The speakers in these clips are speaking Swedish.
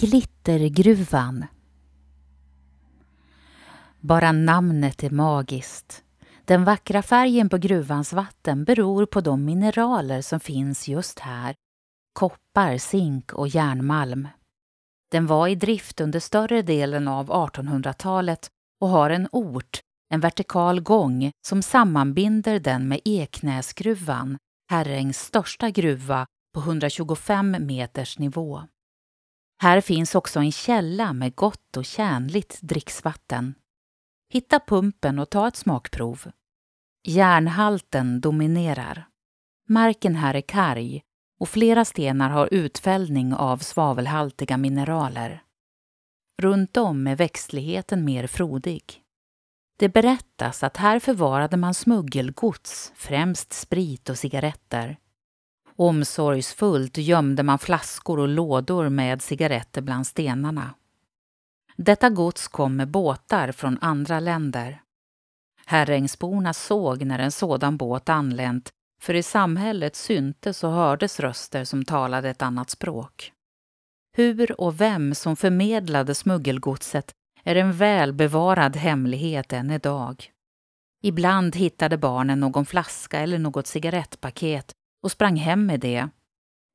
Glittergruvan Bara namnet är magiskt. Den vackra färgen på gruvans vatten beror på de mineraler som finns just här. Koppar, zink och järnmalm. Den var i drift under större delen av 1800-talet och har en ort, en vertikal gång som sammanbinder den med Eknäsgruvan, Herrängs största gruva på 125 meters nivå. Här finns också en källa med gott och tjänligt dricksvatten. Hitta pumpen och ta ett smakprov. Järnhalten dominerar. Marken här är karg och flera stenar har utfällning av svavelhaltiga mineraler. Runt om är växtligheten mer frodig. Det berättas att här förvarade man smuggelgods, främst sprit och cigaretter. Omsorgsfullt gömde man flaskor och lådor med cigaretter bland stenarna. Detta gods kom med båtar från andra länder. Herrängsborna såg när en sådan båt anlänt, för i samhället syntes och hördes röster som talade ett annat språk. Hur och vem som förmedlade smuggelgodset är en väl bevarad hemlighet än idag. Ibland hittade barnen någon flaska eller något cigarettpaket och sprang hem med det.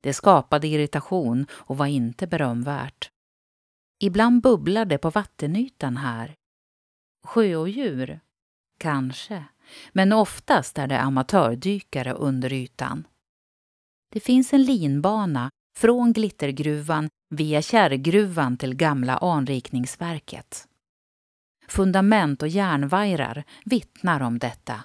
Det skapade irritation och var inte berömvärt. Ibland bubblar det på vattenytan här. Sjöodjur? Kanske. Men oftast är det amatördykare under ytan. Det finns en linbana från Glittergruvan via Kärrgruvan till gamla anrikningsverket. Fundament och järnvajrar vittnar om detta.